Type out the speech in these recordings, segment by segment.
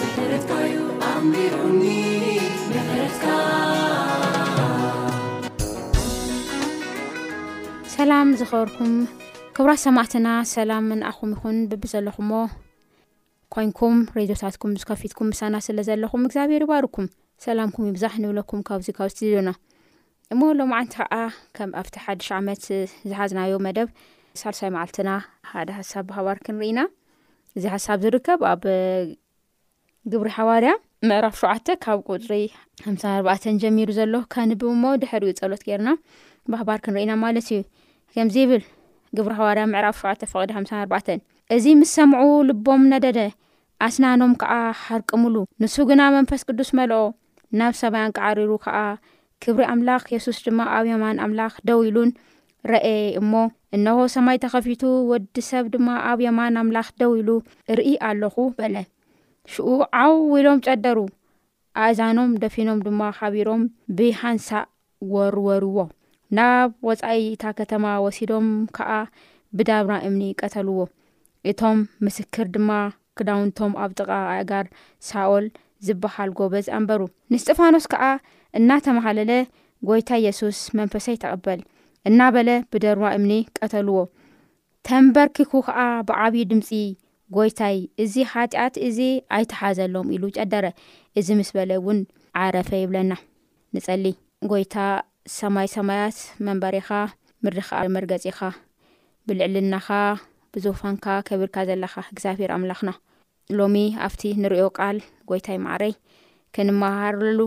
ምሕረትካ'ዩ ኣንቢሩኒ ምሕረትካ። ሰላም ዝኸበርኩም ክብራት ሰማዕትና ሰላም ምንኣኹም ይኹን ብብዘለኹሞ ኮንኩም ሬድዮታትኩም ዝከፊትኩም ምሳና ስለ ዘለኹም እግዚኣብሔር ይባርኩም ሰላምኩም ይብዛሕ ንብለኩም ካብዚ ካብ ስትድዮና እሞ ሎማዓንቲ ከዓ ከም ኣብቲ ሓድሽ ዓመት ዝሓዝናዮ መደብ ሳልሳይ መዓልትና ሓደ ሓሳብ ብሃባር ክንርኢና እዚ ሓሳብ ዝርከብ ኣብ ግብሪ ሓዋርያ ምዕራፍ ሸተ ካብ ቁፅሪ ሓሳ ኣርባተ ጀሚሩ ዘሎ ከንብ እሞ ድሕሪኡ ፀሎት ገርና ባህባር ክንርኢና ማለት እዩ ከምዚ ይብል ግብሪ ሓዋርያ ምዕራፍ ሸተ ፍቅዲ ሓሳ ኣርባተ እዚ ምስ ሰምዑ ልቦም ነደደ ኣስናኖም ከዓ ሓርቅምሉ ንሱ ግና መንፈስ ቅዱስ መልኦ ናብ ሰማያን ክዓሪሩ ከዓ ክብሪ ኣምላኽ የሱስ ድማ ኣብ የማን ኣምላኽ ደው ኢሉን ረእየ እሞ እነሆ ሰማይ ተኸፊቱ ወዲ ሰብ ድማ ኣብ የማን ኣምላኽ ደው ኢሉ እርኢ ኣለኹ በለ ሽኡ ዓው ኢሎም ጨደሩ ኣእዛኖም ደፊኖም ድማ ሓቢሮም ብሃንሳእ ወርወርዎ ናብ ወፃኢ እታ ከተማ ወሲዶም ከዓ ብዳብራ እምኒ ቀተልዎ እቶም ምስክር ድማ ክዳውንቶም ኣብ ጥቓ ኣእጋር ሳኦል ዚበሃል ጐበዝ ኣንበሩ። ንእስጢፋኖስ ከኣ እናተማህለለ፣ ጐይታ የሱስ፣ መንፈሰይ ተቐበል፣ እናበለ ብደርዋ እምኒ ቀተልዎ። ተምበርኪኹ ኸኣ ብዓብዪ ድምጺ፣ ጐይታይ፣ እዚ ሓጢኣት እዚ ኣይትሓዘሎም፣ ኢሉ ጨደረ። እዚ ምስ በለ እውን ዓረፈ ይብለና። ንጸሊ። ጐይታ፣ ሰማይ ሰማያት መንበሪኻ፣ ምድሪ ኸኣ መርገጺኻ ብልዕልናኻ ብዞፋንካ ከብርካ ዘለኻ እግዚኣብሔር ኣምላኽና ሎሚ ኣብቲ ንርእዮ ቃል ጎይታይ ማዕረይ ክንመሃሃርለሉ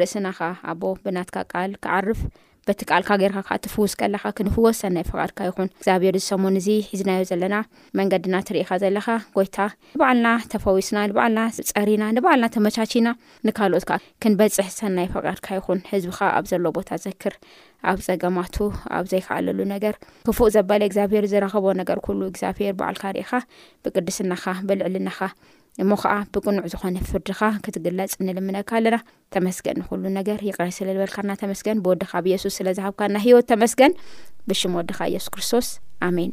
ርእስና ኸ ኣቦ ብናትካ ቃል ክዓርፍ በቲ ቃልካ ገርካ ከዓ ትፍውስ ከለካ ክንፍወስ ሰናይ ፍቃድካ ይኹን እግዚኣብሔር ዝሰሙን እዚ ሒዝናዮ ዘለና መንገድና ትርኢካ ዘለካ ጎይታ ንባዕልና ተፈዊስና ንባዕልና ፀሪና ንባዕልና ተመቻቺና ንካልኦት ከዓ ክንበፅሕ ሰናይ ፍቃድካ ይኹን ህዝብካ ኣብ ዘሎ ቦታ ዘክር ኣብ ጸገማቱ ኣብ ዘይከኣለሉ ነገር ክፉእ ዘበለ እግዚኣብሄር ዝረኸቦ ነገር ኩሉ እግዚኣብሄር በዓልካ ርኢኻ ብቅድስናኻ ብልዕልናኻ እሞ ከዓ ብቅኑዕ ዝኾነ ፍርድኻ ክትግለጽ ንልምነካ ኣለና ተመስገን ንኩሉ ነገር ይቅረ ስለዝበልካና ተመስገን ብወድኻ ብየሱስ ስለዝሃብካና ሂወት ተመስገን ብሽም ወድኻ ኢየሱስ ክርስቶስ ኣሜን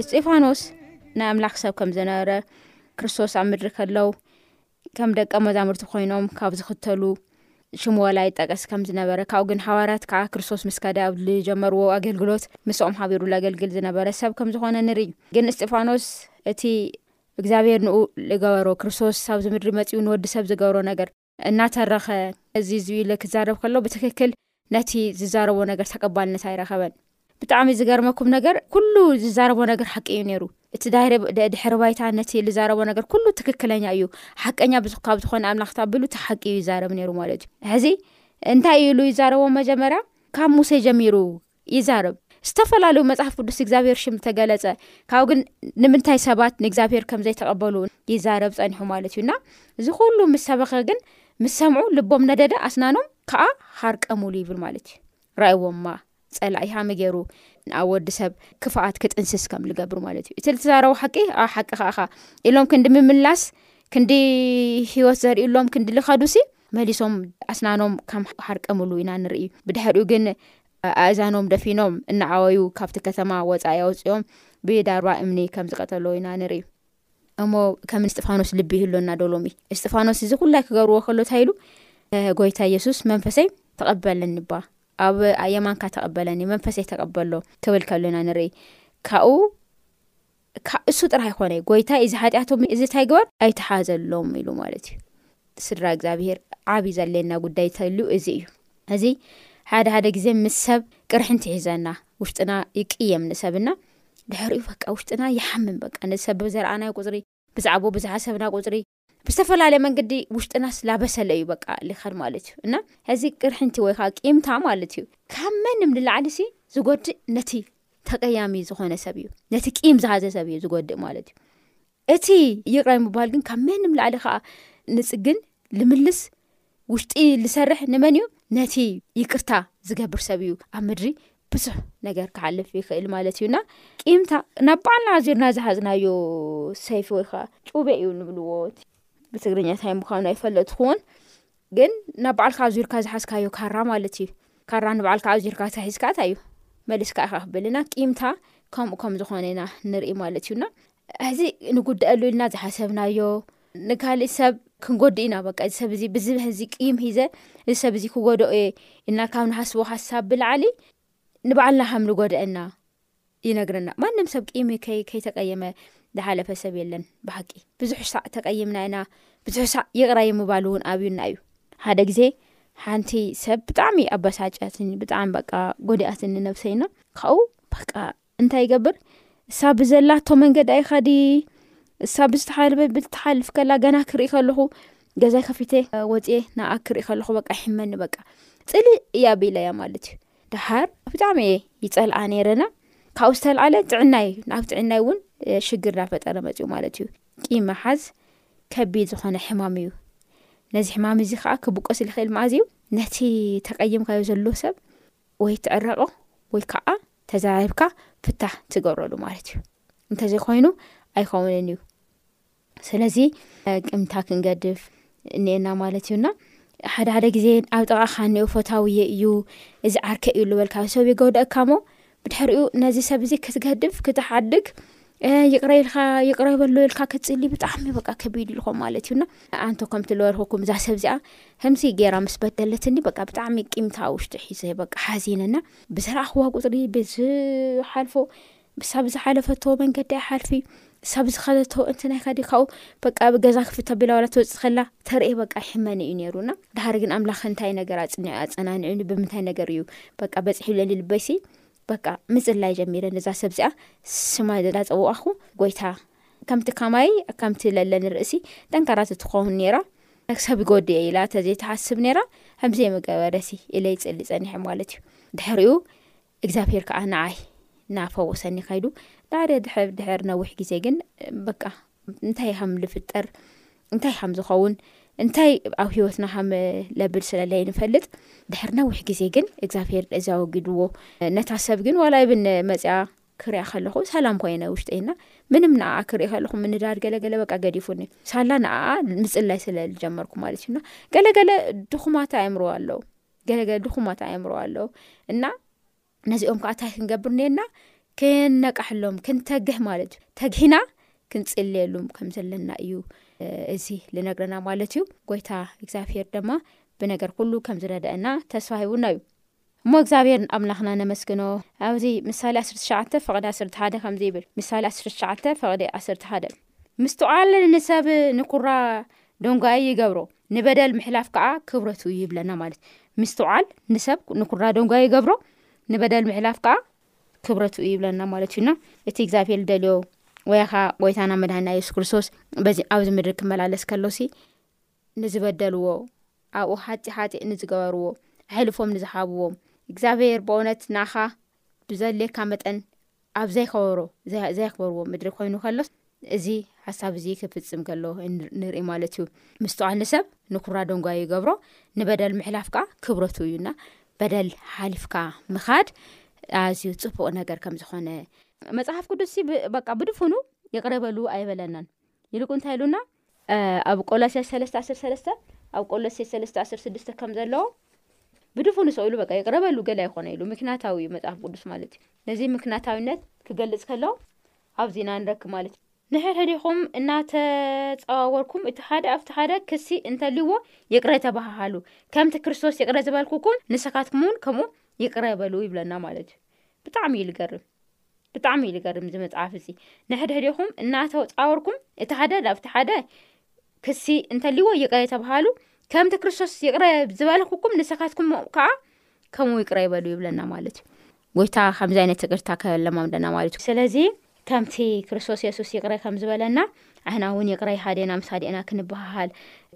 እስጢፋኖስ ናይ ኣምላኽ ሰብ ከም ዝነበረ ክርስቶስ ኣብ ምድሪ ከለው ከም ደቀ መዛምርቲ ኮይኖም ካብ ዝኽተሉ ሽሙ ወላይ ጠቀስ ከም ዝነበረ ካብኡ ግን ሃዋርያት ከዓ ክርስቶስ ምስ ከደ ኣብ ዝጀመርዎ ኣገልግሎት ምስኦም ሃቢሩ ዘገልግል ዝነበረ ሰብ ከም ዝኾነ ንርኢ ግን እስጢፋኖስ እቲ እግዚኣብሔር ንኡ ዝገበሮ ክርስቶስ ኣብ ዝምድሪ መፅኡ ንወዲ ሰብ ዝገብሮ ነገር እናተረኸ እዚ እዚ ኢለ ክዛረብ ከሎ ብትክክል ነቲ ዝዛረቦ ነገር ተቀባልነት ኣይረኸበን ብጣዕሚ ዝገርመኩም ነገር ኩሉ ዝዛረቦ ነገር ሓቂ እዩ ነይሩ እቲ ድሕሪ ባይታ ነቲ ዝዛረቦ ነገር ኩሉ ትክክለኛ እዩ ሓቀኛ ብዙካብ ዝኮነ ኣምላክት ኣቢሉ እቲ ሓቂ እዩ ይዛረብ ነይሩ ማለት እዩ ሕዚ እንታይ ኢሉ ይዛረቦ መጀመርያ ካብ ሙሴ ጀሚሩ ይዛረብ። ዝተፈላለዩ መጽሓፍ ቅዱስ እግዚኣብሔር ሽም ተገለጸ ካብኡ ግን ንምንታይ ሰባት ንእግዚኣብሔር ከም ዘይተቐበሉ ይዛረብ ጸኒሑ ማለት እዩ እና እዚ ኩሉ ምስ ሰበኸ ግን ምስ ሰምዑ ልቦም ነደደ ኣስናኖም ከዓ ሃርቀሙሉ ይብል ማለት እዩ ራእዎማ ፀላኢ ሃመ ገይሩ ንኣብ ወዲ ሰብ ክፍኣት ክጥንስስ ከም ዝገብር ማለት እዩ እቲ ዝተዛረቡ ሓቂ ኣብ ሓቂ ከዓኻ ኢሎም ክንዲ ምምላስ ክንዲ ሂወት ዘርእሎም ክንዲ ዝኸዱሲ መሊሶም ኣስናኖም ከም ሓርቀምሉ ኢና ንርኢ ብድሕሪኡ ግን ኣእዛኖም ደፊኖም እናዓወዩ ካብቲ ከተማ ወፃ ኣውፅኦም ብዳርባ እምኒ ከም ዝቀተሎ ኢና ንርኢ እሞ ከም ንስጢፋኖስ ልቢ ይህሎ እና ዶሎሚ እስጢፋኖስ እዚ ኩላይ ክገብርዎ ከሎ ታ ኢሉ ጎይታ የሱስ መንፈሰይ ተቐበለኒ ባ ኣብ ኣየማንካ ተቐበለኒ መንፈሰይ ተቐበሎ ክብል ከሎ ኢና ንርኢ ካብኡ እካ እሱ ጥራህ ኣይኮነይ ጎይታይ እዚ ሓጢኣቶም እዚ ታይ ግበር ኣይትሓዘሎም ኢሉ ማለት እዩ ስድራ እግዚኣብሄር ዓብይ ዘሌና ጉዳይ ተሉ እዚ እዩ እዚ ሓደ ሓደ ግዜ ምስ ሰብ ቅርሕንቲ ሒዘና ውሽጥና ይቅየም ንሰብና ድሕሪኡ በቃ ውሽጥና ይሓምም በቃ ንሰብ ብዘርኣና ቁፅሪ ብዛዕባኡ ብዝሓሰብና ቁፅሪ ብዝተፈላለየ መንገዲ ውሽጥናስ ላበሰለ እዩ በቃ ሊኸድ ማለት እዩ እና እዚ ቅርሕንቲ ወይ ከዓ ቂምታ ማለት እዩ ካብ መንም ንላዕሊ ሲ ዝጎድእ ነቲ ተቀያሚ ዝኮነ ሰብ እዩ ነቲ ቂም ዝሃዘ ሰብ እዩ ዝጎድእ ማለት እዩ እቲ ይቕረ ምባል ግን ካብ መንም ላዕሊ ከዓ ንፅግን ልምልስ ውሽጢ ዝሰርሕ ንመን እዩ ነቲ ይቅርታ ዝገብር ሰብ እዩ ኣብ ምድሪ ብዙሕ ነገር ክሓልፍ ይኽእል ማለት እዩና ቂምታ ናብ ባዓልና ኣዚርና ዝሃዝናዮ ሰይፊ ወይ ከዓ ጩበ እዩ ንብልዎ ብትግርኛታይ ምዃኑ ኣይፈለጥኹውን ግን ናብ በዓልካ ኣዙርካ ዝሓዝካዮ ካራ ማለት እዩ ካራ ንበዓልካ ኣዙርካ ተሒዝካታ እዩ መሊስካ ኢካ ክብልና ቂምታ ከምኡ ከም ዝኾነ ኢና ንርኢ ማለት እዩና ሕዚ ንጉደኣሉ ኢልና ዝሓሰብናዮ ንካሊእ ሰብ ክንጎድእ ኢና በቃ እዚ ሰብ እዚ ብዝበህ እዚ ቅይም ሂዘ እዚ ሰብ እዚ ክጎደኦ እየ ኢልና ካብ ንሓስቦ ሓሳብ ብላዕሊ ንባዕልና ከም ንጎደአና ይነግረና ማንም ሰብ ቅይሚ ከይተቀየመ ዝሓለፈ ሰብ የለን ብሓቂ ብዙሕ ሳዕ ተቀይምና ኢና ብዙሕ ሳዕ ይቕራይ ምባል እውን ኣብዩና እዩ ሓደ ግዜ ሓንቲ ሰብ ብጣዕሚ ኣበሳጫትኒ ብጣዕሚ በቃ ጎዲኣትኒ ነብሰይና ካብኡ በቃ እንታይ ይገብር? እሳ ብዘላቶ መንገዲ ኣይኻዲ እሳ ብዝተሓልበ ብትሓልፍ ከላ ገና ክርኢ ከለኹ ገዛይ ከፊተ ወፅኤ ንኣ ክርኢ ከለኹ በቃ ይሕመኒ በቃ ፅልእ እያ ቢለ እያ ማለት እዩ ድሓር ብጣዕሚ እየ ይፀልኣ ነይረና ካብኡ ዝተልዓለ ጥዕናይ ናብ ጥዕናይ እውን ሽግር ናፈጠረ መፅኡ ማለት እዩ ቂ መሓዝ ከቢድ ዝኾነ ሕማም እዩ ነዚ ሕማም እዚ ከዓ ክብቆስ ዝልክእል መኣዝ እዩ ነቲ ተቀይምካዮ ዘሎ ሰብ ወይ ትዕረቆ ወይ ካዓ ተዘራሪብካ ፍታሕ ትገብረሉ ማለት እዩ እንተዘይ ኮይኑ ኣይኸውንን እዩ ስለዚ ቅምታ ክንገድፍ እኒኤና ማለት እዩና ሓደ ሓደ ግዜ ኣብ ጠቃካ እኒኦ ፎታውየ እዩ እዚ ዓርከ እዩ ዝበልካ ሰብ ይገውደእካ ሞ ብድሕሪኡ ነዚ ሰብ እዚ ክትገድፍ ክትሓድግ ይቕረ ኢልካ ይቕረ በሎ ኢልካ ክጽሊ ብጣዕሚ በቃ ከቢድ ኢልኩም ማለት እዩና ኣንቶ ከምቲ ልበርክኩም እዛ ሰብ እዚኣ ከምዚ ገይራ ምስ በደለትኒ በቃ ብጣዕሚ ቂምታ ውሽጢ ሒዘ በቃ ሓዚነና ብዝረኣኽዋ ቁፅሪ ብዝሓልፎ ብሳብ ዝሓለፈቶ መንገዲ ኣይሓልፊ ሳብ ዝኸዘቶ እንት ናይ ከዲ ካብኡ በቃ ብ ገዛ ክፍት ኣቢላ ዋላ ትወፅእ ከላ ተርእየ በቃ ይሕመኒ እዩ ነይሩና ድሃር ግን ኣምላኽ እንታይ ነገር ኣፅኒ ኣፀናንዑኒ ብምንታይ ነገር እዩ በቃ በፂሒ ለሊ ልበይሲ በቃ ምጽላይ ጀሚረ ነዛ ሰብ እዚኣ ስማ ዳጸውኣኹ ጎይታ ከምቲ ካማይ ከምቲ ለለኒ ርእሲ ጠንካራ ትትኸውን ነይራ ሰብ ይጎዲ እየ ኢላ ተዘይትሓስብ ነይራ ከምዘይ ምገበረሲ ኢለ ይጽሊ ጸኒሐ ማለት እዩ ድሕሪኡ እግዚኣብሄር ከዓ ንዓይ ናፈወሰኒ ከይዱ ዳዕደ ድሕር ድሕር ነዊሕ ግዜ ግን በቃ እንታይ ሃም ልፍጠር እንታይ ሃም ዝኸውን እንታይ ኣብ ሂወትና ሃም ለብል ስለለይ ንፈልጥ ድሕር ነዊሕ ግዜ ግን እግዚኣብሄር እዚ ኣወጊድዎ ነታ ሰብ ግን ዋላ ይብን መፅያ ክርያ ከለኹ ሰላም ኮይነ ውሽጢና ምንም ንኣ ክርኢ ከለኹ ምንዳድ ገለገለ በቃ ገዲፉኒ ሳላ ንኣ ምፅላይ ስለ ዝጀመርኩ ማለት እዩና ገለገለ ድኹማት ኣእምሮ ኣለው ገለገለ ድኹማት ኣእምሮ ኣለው እና ነዚኦም ከዓ እንታይ ክንገብር ነርና ክንነቃሕሎም ክንተግህ ማለት እዩ ተግሂና ክንፅልየሉም ከም ዘለና እዩ እዚ ዝነግረና ማለት እዩ ጎይታ እግዚኣብሄር ድማ ብነገር ኩሉ ከም ዝረድአና ተስፋ ሂቡና እዩ እሞ እግዚኣብሄር ኣምላኽና ነመስግኖ ኣብዚ ምሳሌ ዓስርተ ሸዓተ ፍቕዲ ዓስርተ ሓደ ከምዚ ይብል ምሳሌ ዓስርተ ሸዓተ ፍቕዲ ዓስርተ ሓደ ምስትውዓል ንሰብ ንኩራ ደንጓዪ ይገብሮ፣ ንበደል ምሕላፍ ከኣ ክብረቱ እዩ ይብለና ማለት እዩ። ምስትውዓል ንሰብ ንኩራ ደንጓዪ ይገብሮ፣ ንበደል ምሕላፍ ከኣ ክብረቱ እዩ ይብለና ማለት እዩና እቲ እግዚኣብሄር ዝደልዮ ወያኻ ጎይታና መድሃና የሱስ ክርስቶስ በዚ ኣብዚ ምድሪ ክመላለስ ከሎሲ ንዝበደልዎ ኣብኡ ሓጢ ሓጢእ ንዝገበርዎ ኣሕልፎም ንዝሓብዎም እግዚኣብሄር ብእውነት ንኻ ብዘድልየካ መጠን ኣብ ዘይከበሮ፣ ዘየኽበርዎ ምድሪ ኮይኑ ከሎስ እዚ ሓሳብ እዚ ክፍጽም ከሎ ንርኢ ማለት እዩ። ምስትውዓል ንሰብ ንኩራ ደንጓዩ ይገብሮ፣ ንበደል ምሕላፍ ከኣ ክብረቱ እዩ እና በደል ሓሊፍካ ምኻድ ኣዝዩ ጽቡቕ ነገር ከም ዝኾነ መጽሓፍ ቅዱስ ሲ በቃ ብድፉኑ ይቕረ በሉ ኣይበለናን። ይልቁ እንታይ ኢሉና ኣብ ቆላስያስ ሰለስተ ዓሰርተ ሰለስተ ኣብ ቆሎሴ ሰለስተ ዓሰርተ ስድስተ ከም ዘሎ ብድፉኑ ሰው ኢሉ በቃ ይቅረ በሉ ገለ ኣይኮነ ኢሉ ምክንያታዊ እዩ መጽሓፍ ቅዱስ ማለት እዩ ነዚ ምክንያታዊነት ክገልጽ ከሎ ኣብዚ ኢና ንረክብ ማለት እዩ ንሕድሕዲኹም እናተጸዋወርኩም እቲ ሓደ ኣብቲ ሓደ ክሲ እንተልዎ ይቅረ ተባሃሃሉ ከምቲ ክርስቶስ ይቅረ ዝበልኩኩም ንስኻትኩም እውን ከምኡ ይቅረ በሉ ይብለና ማለት እዩ ብጣዕሚ እዩ ዝገርም ብጣዕሚ እዩ ዝገርም እዚ መፅሓፍ እዚ ንሕድሕዴኹም እናተፃወርኩም እቲ ሓደ ናብቲ ሓደ ክሲ እንተልዎ ይቅረ ተባሃሉ ከምቲ ክርስቶስ ይቅረ ዝበልኩኩም ንሰካትኩም ከዓ ከምኡ ይቅረ ይበሉ ይብለና ማለት እዩ ጎይታ ከምዚ ዓይነት ይቅርታ ከለማምደና ማለት እዩ ስለዚ ከምቲ ክርስቶስ የሱስ ይቅረ ከም ዝበለና ዓይና እውን ይቅረ ይሃደና ምስ ሃደና ክንበሃሃል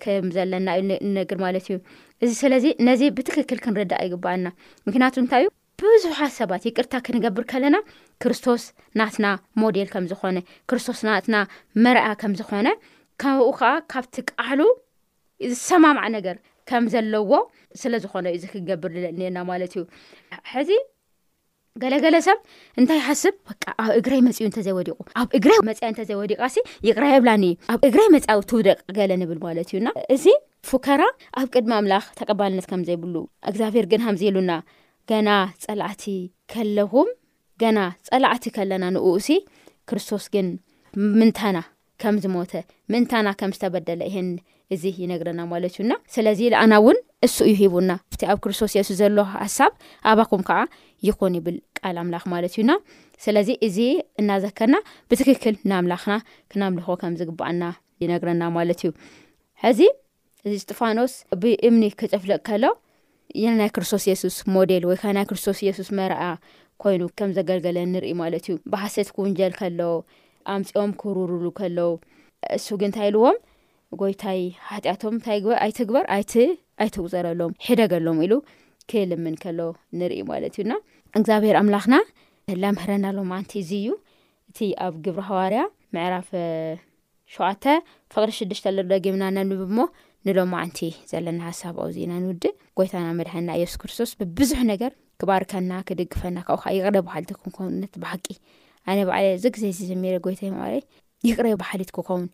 ከም ዘለና እዩ ንነግር ማለት እዩ እዚ ስለዚ ነዚ ብትክክል ክንርዳእ ይግባኣና ምክንያቱ እንታይ እዩ ብዙሓት ሰባት ይቅርታ ክንገብር ከለና ክርስቶስ ናትና ሞዴል ከም ዝኾነ ክርስቶስ ናትና መርኣ ከም ዝኾነ ካብኡ ከዓ ካብቲ ቃሉ ዝሰማማዕ ነገር ከም ዘለዎ ስለ ዝኾነ እዩ እዚ ክንገብር ንለኒና ማለት እዩ ሕዚ ገለገለ ሰብ እንታይ ይሓስብ በቃ ኣብ እግረይ መፅኡ እንተዘይወዲቑ ኣብ እግረይ መፅያ እንተዘይወዲቃ ሲ ይቕራ የብላኒ ኣብ እግረይ መፅያ ትውደቅ ገለ ንብል ማለት እዩና እዚ ፉከራ ኣብ ቅድሚ ኣምላኽ ተቀባልነት ከም ዘይብሉ እግዚኣብሔር ግን ሃምዚ ኢሉና ገና ጸላዕቲ ከለኹም ገና ጸላዕቲ ከለና ንኡኡሲ ክርስቶስ ግን ምንታና ከም ዝሞተ ምንታና ከም ዝተበደለ ይህን እዚ ይነግረና ማለት እዩና ስለዚ ልኣና እውን እሱ እዩ ሂቡና እቲ ኣብ ክርስቶስ የሱ ዘሎ ሓሳብ ኣባኩም ከዓ ይኹን ይብል ቃል ኣምላኽ ማለት እዩና ስለዚ እዚ እናዘከርና ብትክክል ንኣምላኽና ክናምልኾ ከም ዝግባኣና ይነግረና ማለት እዩ ሕዚ እዚ እስጢፋኖስ ብእምኒ ክጭፍልቕ ከሎ ናይ ክርስቶስ የሱስ ሞዴል ወይ ከ ናይ ክርስቶስ የሱስ መርኣያ ኮይኑ ከም ዘገልገለ ንርኢ ማለት እዩ ብሓሰት ክውንጀል ከሎ ኣምፂኦም ክውርርሉ ከለው እሱ ግን እንታይ ኢልዎም ጎይታይ ሓጢኣቶም እንታይ ግበር ኣይትግበር ኣይቲ ኣይትውዘረሎም ሕደገሎም ኢሉ ክልምን ከሎ ንርኢ ማለት እዩና እግዚኣብሄር ኣምላኽና ላምህረናሎም ኣንቲ እዚ እዩ እቲ ኣብ ግብሪ ሃዋርያ ምዕራፍ ሸውዓተ ፍቕሪ ሽዱሽተ ኣሎ ደጊምና ነንብብ እሞ ንሎማዓንቲ ዘለና ሃሳብ ኣውዚ ኢና ንውድእ ጎይታና መድሓንና ኢየሱስ ክርስቶስ ብብዙሕ ነገር ክባርከና ክድግፈና ካብኡ ከዓ ይቕረ በሓልቲ ክንኮንነት ብሓቂ ኣነ ባዕለ እዚ ግዜ እዚ ዘሚረ ጎይታ ማዕረይ ይቕረ በሓሊት ክኸውን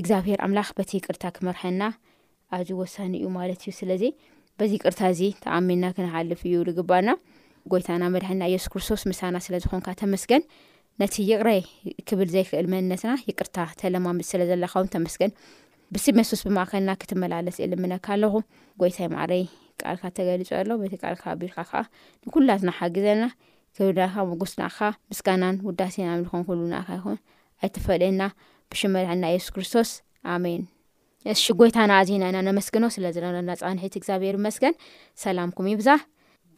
እግዚኣብሄር ኣምላኽ በቲ ይቅርታ ክመርሐና ኣዚ ወሳኒ እዩ ማለት እዩ ስለዚ በዚ ይቅርታ እዚ ተኣሚንና ክንሓልፍ እዩ ልግባና ጎይታና መድሕና የሱስ ክርስቶስ ምሳና ስለ ዝኾንካ ተመስገን ነቲ ይቕረ ክብል ዘይክእል መንነትና ይቅርታ ተለማምድ ስለ ዘለካ ውን ተመስገን ብስም የሱስ ብማእከልና ክትመላለስ እልምነካ ኣለኹ ጎይታይ ማዕረይ ቃልካ ተገሊጹ ኣሎ በቲ ቃልካ ኣቢልካ ከዓ ንኩላትና ሓግዘና ክብርናካ መጎስናካ ምስጋናን ውዳሴን ኣምልኾን ኩሉ ንኣካ ይኹን ኣይተፈልየና ብሽመልሐና የሱስ ክርስቶስ ኣሜን እሺ ጎይታና ኣዚና ኢና ነመስግኖ ስለ ዝነበረና ጻንሒት እግዚኣብሔር ይመስገን ሰላምኩም ይብዛህ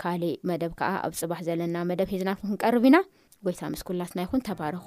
ካሊእ መደብ ከዓ ኣብ ጽባሕ ዘለና መደብ ሒዝናልኩም ክንቀርብ ኢና ጎይታ ምስ ኩላትና ይኹን ተባረኹ